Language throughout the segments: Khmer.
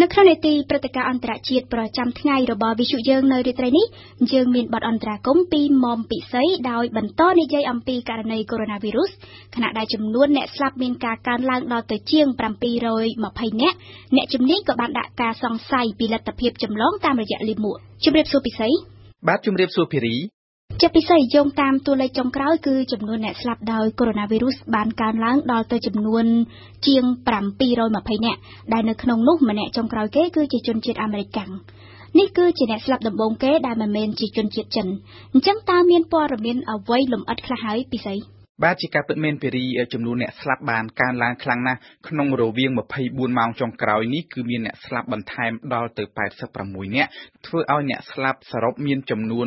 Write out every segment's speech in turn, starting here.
នៅក្នុងនេតិព្រឹត្តិការណ៍អន្តរជាតិប្រចាំថ្ងៃរបស់វិទ្យុយើងនៅរាត្រីនេះយើងមានបទអន្តរាគមន៍ពីមុំពិសីដោយបន្តនិយាយអំពីករណីកូវីដ -19 ខណៈដែលចំនួនអ្នកស្លាប់មានការកើនឡើងដល់ទៅជាង720នាក់អ្នកជំនាញក៏បានដាក់ការសង្ស័យពីលទ្ធភាពចម្លងតាមរយៈលាមកជម្រាបសួរពិសីបាទជម្រាបសួរភីរី ជាពិសេសយោងតាមតួលេខចុងក្រោយគឺចំនួនអ្នកស្លាប់ដោយកូវីដ -19 បានកើនឡើងដល់ទៅចំនួនជាង720នាក់ដែលនៅក្នុងនោះម្នាក់ចុងក្រោយគេគឺជាជនជាតិអាមេរិកកាំងនេះគឺជាអ្នកស្លាប់ដំបូងគេដែលមិនមែនជាជនជាតិចិនអញ្ចឹងតើមានព័ត៌មានអ្វីលម្អិតខ្លះហើយពិសី បាទជាការពិតមែនពេរីចំនួនអ្នកស្លាប់បានកើនឡើងខ្លាំងណាស់ក្នុងរវាង24ម៉ោងចុងក្រោយនេះគឺមានអ្នកស្លាប់បន្ថែមដល់ទៅ86នាក់ធ្វើឲ្យអ្នកស្លាប់សរុបមានចំនួន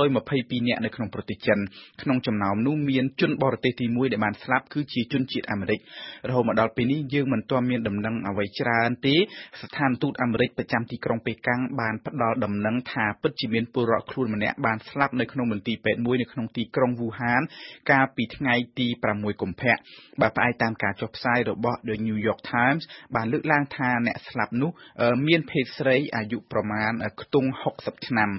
722នាក់នៅក្នុងប្រទេសចិនក្នុងចំណោមនោះមានជនបរទេសទី1ដែលបានស្លាប់គឺជាជនជាតិអាមេរិករហូតមកដល់ពេលនេះយើងមិនទាន់មានដំណឹងអ្វីច្រើនទេស្ថានទូតអាមេរិកប្រចាំទីក្រុងប៉េកាំងបានផ្ដល់ដំណឹងថាពិតជាមានពលរដ្ឋខ្លួនម្នាក់បានស្លាប់នៅក្នុងមន្ទីរពេទ្យមួយនៅក្នុងទីក្រុងវូហានកាលពីថ្ងៃទី6កុម្ភៈបើផ្អែកតាមការចុះផ្សាយរបស់ The New York Times បានលើកឡើងថាអ្នកស្លាប់នោះមានភេទស្រីអាយុប្រមាណខ្ទង់60ឆ្នាំ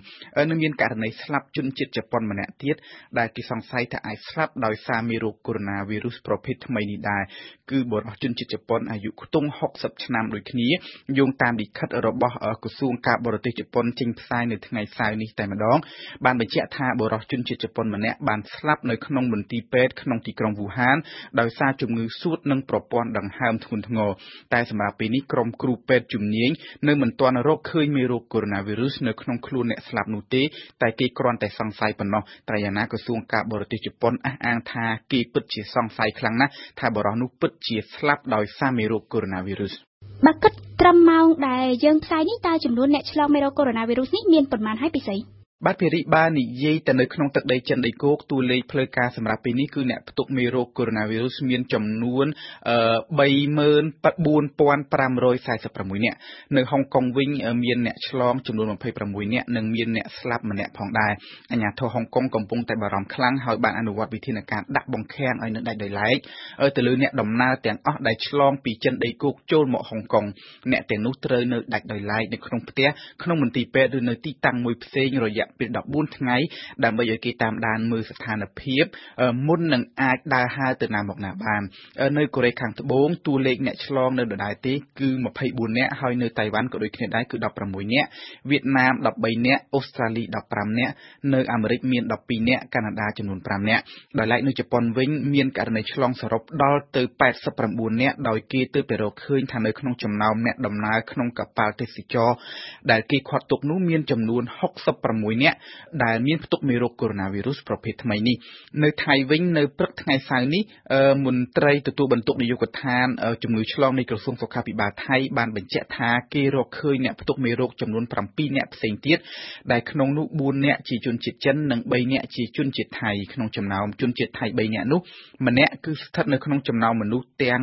និងមានករណីស្លាប់ជនជាតិជប៉ុនម្នាក់ទៀតដែលគេសង្ស័យថាអាចស្លាប់ដោយសារមេរោគកូវីដ -19 ប្រភេទថ្មីនេះដែរគឺបុរសជនជាតិជប៉ុនអាយុខ្ទង់60ឆ្នាំដូចគ្នាយោងតាមលិខិតរបស់ក្រសួងការបរទេសជប៉ុនចេញផ្សាយនៅថ្ងៃសៅរ៍នេះតែម្ដងបានបញ្ជាក់ថាបុរសជនជាតិជប៉ុនម្នាក់បានស្លាប់នៅក្នុងមន្ទីរពេទ្យក្នុងទីក្រុងវូហានដោយសារជំងឺសួតនិងប្រព័ន្ធដង្ហើមធ្ងន់ធ្ងរតែសម្រាប់ពេលនេះក្រុមគ្រូពេទ្យជំនាញនៅមិនទាន់រកឃើញមេរោគកូវីដ -19 នៅក្នុងខ្លួនអ្នកស្លាប់នោះទេតែគេគ្រាន់តែសង្ស័យប៉ុណ្ណោះតែយ៉ាងណាក្រសួងការបរទេសជប៉ុនអះអាងថាគេពិតជាសង្ស័យខ្លាំងណាស់ថាបុរសនោះពិតជាស្លាប់ដោយសារមេរោគកូវីដ -19 បើគិតត្រឹមម៉ោងដែលយើងផ្សាយនេះតើចំនួនអ្នកឆ្លងមេរោគកូវីដ -19 នេះមានប៉ុន្មានហើយពិសេស បាទភារីបាននិយាយទៅនៅក្នុងទឹកដីចិនដីគោកតួលេខផ្លូវការសម្រាប់ពេលនេះគឺអ្នកផ្ទុកមេរោគកូវីដ -19 មានចំនួន34546នាក់នៅហុងកុងវិញមានអ្នកឆ្លងចំនួន26នាក់និងមានអ្នកស្លាប់ម្នាក់ផងដែរអាជ្ញាធរហុងកុងកំពុងតែបារម្ភខ្លាំងហើយបានអនុវត្តវិធានការដាក់បង្ខាំងឲ្យនៅដាច់ដោយឡែកទៅលើអ្នកដំណើរទាំងអស់ដែលឆ្លងពីចិនដីគោកចូលមកហុងកុងអ្នកទាំងនោះត្រូវនៅដាច់ដោយឡែកនៅក្នុងផ្ទះក្នុងមន្ទីរពេទ្យឬនៅទីតាំងមួយផ្សេងរយៈពេល14ថ្ងៃដើម្បីឲ្យគេតាមដានមើលស្ថានភាពមុននឹងអាចដើរហើរទៅណាមកណាបាននៅកូរ៉េខាងត្បូងតួលេខអ្នកឆ្លងនៅដដែលទេគឺ24នាក់ហើយនៅតៃវ៉ាន់ក៏ដូចគ្នាដែរគឺ16នាក់វៀតណាម13នាក់អូស្ត្រាលី15នាក់នៅអាមេរិកមាន12នាក់កាណាដាចំនួន5នាក់ដោយឡែកនៅជប៉ុនវិញមានករណីឆ្លងសរុបដល់ទៅ89នាក់ដោយគេទើបតែរកឃើញថានៅក្នុងចំណោមអ្នកដំណើរក្នុងកប៉ាល់ទេសចរដែលគេឃាត់ទុកនោះមានចំនួន66នាក់ដែលមានផ្ទុកមេរោគកូវីដ -19 ប្រភេទថ្មីនេះនៅថៃវិញនៅព្រឹកថ្ងៃសៅរ៍នេះមន្ត្រីទទួលបន្ទុកនាយកដ្ឋានជំងឺឆ្លងនៃក្រសួងសុខាភិបាលថៃបានបញ្ជាក់ថាគេរកឃើញអ្នកផ្ទុកមេរោគចំនួន7អ្នកផ្សេងទៀតដែលក្នុងនោះ4អ្នកជាជនជាតិចិននិង3អ្នកជាជនជាតិថៃក្នុងចំណោមជនជាតិថៃ3អ្នកនោះម្នាក់គឺស្ថិតនៅក្នុងចំណោមមនុស្សទាំង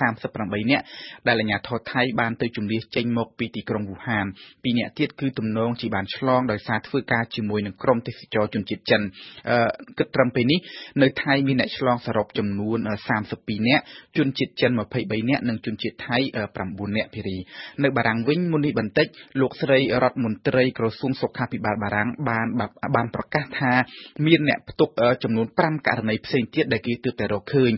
138នាក់ដែលអាជ្ញាធរថៃបានទៅជំនះចេញមកពីទីក្រុងវូហានពីរនាក់ទៀតគឺទំនងជាបានឆ្លងដោយសារធ្វើការជាមួយនឹងក្រុមទេសចរជនជាតិចិនគិតត្រឹមពេលនេះនៅថៃមានអ្នកឆ្លងសរុបចំនួន32នាក់ជនជាតិចិន23នាក់និងជនជាតិថៃ9នាក់ភារីនៅបារាំងវិញមុននេះបន្តិចលោកស្រីរដ្ឋមន្ត្រីក្រសួងសុខាភិបាលបារាំងបានបានប្រកាសថាមានអ្នកផ្ទុកចំនួន5ករណីផ្សេងទៀតដែលគេទើបតែរកឃើញ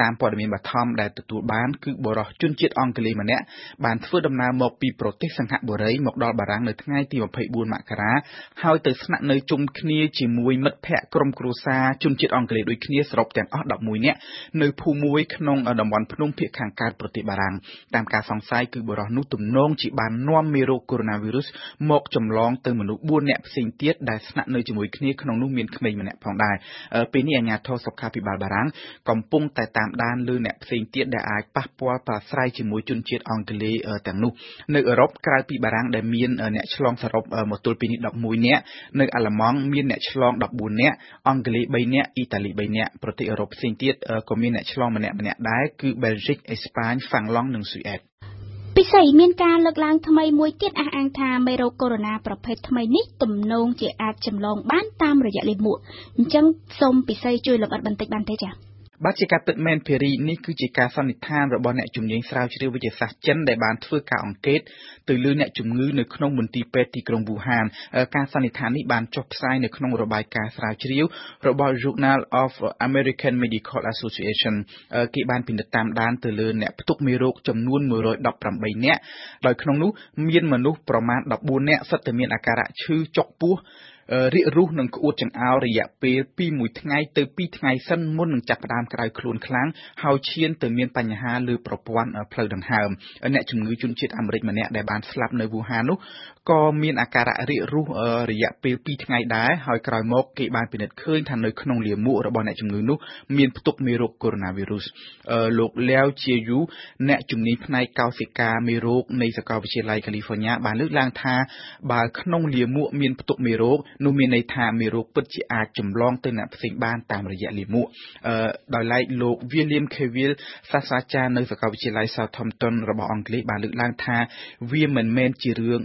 តាមព័ត៌មានបឋមដែលទទួលបានគឺបរិសុជនជាតិអង់គ្លេសម្នាក់បានធ្វើដំណើរមកពីប្រទេសសង្ហបុរីមកដល់បារាំងនៅថ្ងៃទី24មករាហើយទៅស្នាក់នៅជុំគ្នាជាមួយមិត្តភ័ក្តិក្រុមគ្រួសារជនជាតិអង់គ្លេសដូចគ្នាសរុបទាំងអស់11នាក់នៅភូមិមួយក្នុងតំបន់ភ្នំភាគខាងកើតប្រទេសបារាំងតាមការសង្ស័យគឺបុរសនោះទំនងជាបាននាំមេរោគកូវីដ -19 មកចម្លងទៅមនុស្ស4នាក់ផ្សេងទៀតដែលស្នាក់នៅជាមួយគ្នាក្នុងនោះមានក្មេងម្នាក់ផងដែរពេលនេះអាជ្ញាធរសុខាភិបាលបារាំងកំពុងតែតាមដានលើអ្នកផ្សេងទៀតដែលអាចប៉ះពាល់ប្រាស្រ័យជាមួយជនជាតិអង់គ្លេសទាំងនោះនៅអឺរ៉ុបក្រៅពីបារាំងដែលមានអ្នកឆ្លងសរុបមកទល់ពេលនេះ11នាក់នៅអាល្លឺម៉ង់មានអ្នកឆ្លង14នាក់អង់គ្លេស3នាក់អ៊ីតាលី3នាក់ប្រទេសអឺរ៉ុបផ្សេងទៀតក៏មានអ្នកឆ្លងម្នាក់ម្នាក់ដែរគឺបែលហ្ស៊ិកអេស្ប៉ាញហ្វាំងឡង់និងស៊ុយអែតពិសេសមានការលើកឡើងថ្មីមួយទៀតអះអាងថាមេរោគកូវីដ -19 ប្រភេទថ្មីនេះទំនងជាអាចចម្លងបានតាមរយៈលាមកអញ្ចឹងសូមពិសេសជួយលម្អិតបន្តិចបានទេចា៎ បាទជាការពិតមែនភារីនេះគឺជាការសន្និដ្ឋានរបស់អ្នកជំនាញស្រាវជ្រាវវិទ្យាសាស្ត្រចិនដែលបានធ្វើការអង្កេតទៅលើអ្នកជំងឺនៅក្នុងមន្ទីរពេទ្យទីក្រុងវូហាន ការសន្និដ្ឋាននេះបានចុះផ្សាយនៅក្នុងរបាយការណ៍ស្រាវជ្រាវរបស់ Journal of American Medical Association គេបានពិនិត្យតាមដានទៅលើអ្នកផ្ទុកមេរោគចំនួន118នាក់ដោយក្នុងនោះមានមនុស្សប្រមាណ14នាក់សុទ្ធតែមានអាការៈឈឺចុកពោះ រាគរូសនិងក្អួតចង្អោររយៈពេលពី1ថ្ងៃទៅ2ថ្ងៃសិនមុននឹងចាប់ផ្ដើមក្តៅខ្លួនខ្លាំងហើយឈានទៅមានបញ្ហាលើប្រព័ន្ធផ្លូវដង្ហើមអ្នកជំងឺជនជាតិអាមេរិកម្នាក់ដែលបានស្លាប់នៅវូហាននោះក៏មានអាការៈរាគរូសរយៈពេល2ថ្ងៃដែរហើយក្រោយមកគេបានពិនិត្យឃើញថានៅក្នុងលាមករបស់អ្នកជំងឺនោះមានផ្ទុកមេរោគកូវីដ -19 លោកលាវជាយូអ្នកជំនាញផ្នែកកោសិកាមេរោគនៃសាកលវិទ្យាល័យកាលីហ្វ័រញ៉ាបានលើកឡើងថាបើក្នុងលាមកមានផ្ទុកមេរោគនោះមានន័យថាមេរោគពិតជាអាចចម្លងទៅអ្នកផ្សេងបានតាមរយៈលាមកដោយឡែកលោក William Cavill សាស្ត្រាចារ្យនៅសាកលវិទ្យាល័យ Southampton របស់អង់គ្លេសបានលើកឡើងថាវាមិនមែនជារឿង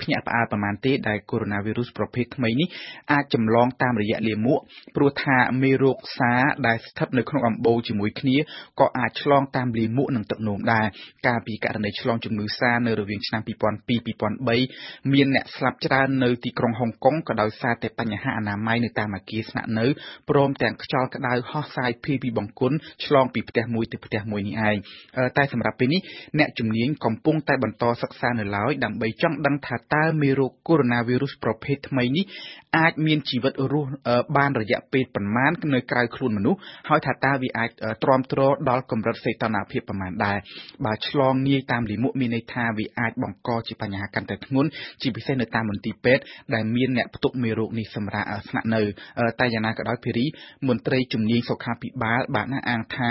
ភ្ញាក់ផ្អើលប៉ុន្មានទេដែលកូវីដ -19 ប្រភេទថ្មីនេះអាចចម្លងតាមរយៈលាមកព្រោះថាមេរោគសាដែលស្ថិតនៅក្នុងអំបូរជាមួយគ្នាក៏អាចឆ្លងតាមលាមកនិងទឹកនោមដែរកាលពីករណីឆ្លងជំងឺសានៅរវាងឆ្នាំ2002-2003មានអ្នកស្លាប់ច្រើននៅទីក្រុងហុងកុងក៏ដោយសារតែបញ្ហាអនាម័យនៅតាមអគារស្នាក់នៅព្រមទាំងខ្យល់ក្តៅហោះសាយភាយពីបង្គន់ឆ្លងពីផ្ទះមួយទៅផ្ទះមួយនេះឯងតែសម្រាប់ពេលនេះអ្នកជំនាញកំពុងតែបន្តសិក្សានៅឡើយដើម្បីចង់ដឹងថាតើមេរោគកូវីដ -19 ប្រភេទថ្មីនេះអាចមានជីវិតរស់បានរយៈពេលប៉ុន្មាននៅក្រៅខ្លួនមនុស្សហើយថាតើវាអាចទ្រាំទ្រដល់កម្រិតសីតុណ្ហភាពប៉ុន្មានដែរបើឆ្លងងាយតាមលាមកមានន័យថាវាអាចបង្កជាបញ្ហាកាន់តែធ្ងន់ជាពិសេសនៅតាមមន្ទីរពេទ្យដែលមានអ្នកផ្ទុកមេរោគនេះសម្រាប់ស្នាក់នៅតែយ៉ាងណាក៏ដោយភារីមន្ត្រីជំនាញសុខាភិបាលបានអះអាងថា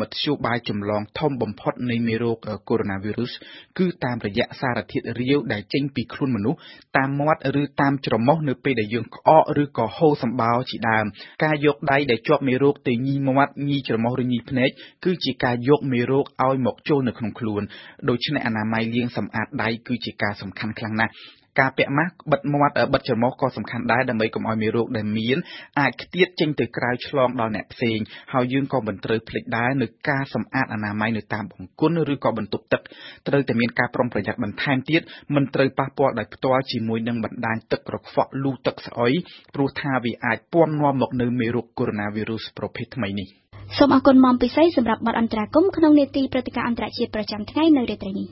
មធ្យោបាយចម្លងធំបំផុតនៃមេរោគកូវីដ -19 គឺតាមរយៈសារធាតុរាវដែលចេញពីខ្លួនមនុស្សតាមមាត់ឬតាមច្រមុះនៅពេលដែលយើងក្អកឬក៏ហូរសម្បោរជាដើមការយកដៃដែលជាប់មេរោគទៅញីមាត់ញីច្រមុះឬញីភ្នែកគឺជាការយកមេរោគឲ្យមកចូលនៅក្នុងខ្លួនដូច្នេះអនាម័យលាងសម្អាតដៃគឺជាការសំខាន់ខ្លាំងណាស់ ការពាក់ម៉ាស់បិទមាត់បិទច្រមុះក៏សំខាន់ដែរដើម្បីកុំឲ្យមេរោគដែលមានអាចខ្ទាតចេញទៅក្រៅឆ្លងដល់អ្នកផ្សេងហើយយើងក៏មិនត្រូវភ្លេចដែរនៅការសម្អាតអនាម័យនៅតាមបង្គន់ឬក៏បន្ទប់ទឹកត្រូវតែមានការប្រុងប្រយ័ត្នបន្ថែមទៀតមិនត្រូវប៉ះពាល់ដោយផ្ទាល់ជាមួយនឹងបណ្ដាញទឹកក្រខ្វក់លូទឹកស្អុយព្រោះថាវាអាចពាំនាំមកនៅមេរោគកូវីដ -19 ប្រភេទថ្មីនេះសូមអរគុណមុំពិសីសម្រាប់បទអន្តរាគមន៍ក្នុងនេតិព្រឹត្តិការណ៍អន្តរជាតិប្រចាំថ្ងៃនៅរាត្រីនេះ